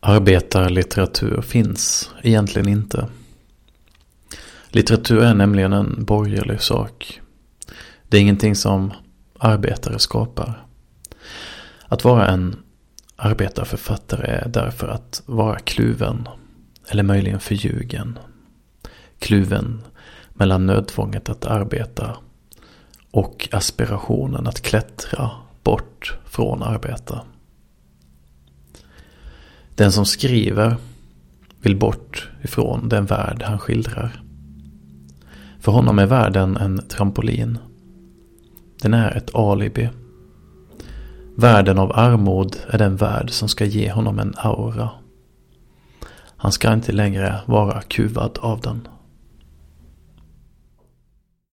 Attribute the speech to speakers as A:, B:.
A: Arbetarlitteratur finns egentligen inte. Litteratur är nämligen en borgerlig sak. Det är ingenting som arbetare skapar. Att vara en arbetarförfattare är därför att vara kluven, eller möjligen förljugen. Kluven mellan nödtvånget att arbeta och aspirationen att klättra bort från arbete. Den som skriver vill bort ifrån den värld han skildrar. För honom är världen en trampolin. Den är ett alibi. Världen av armod är den värld som ska ge honom en aura. Han ska inte längre vara kuvad av den.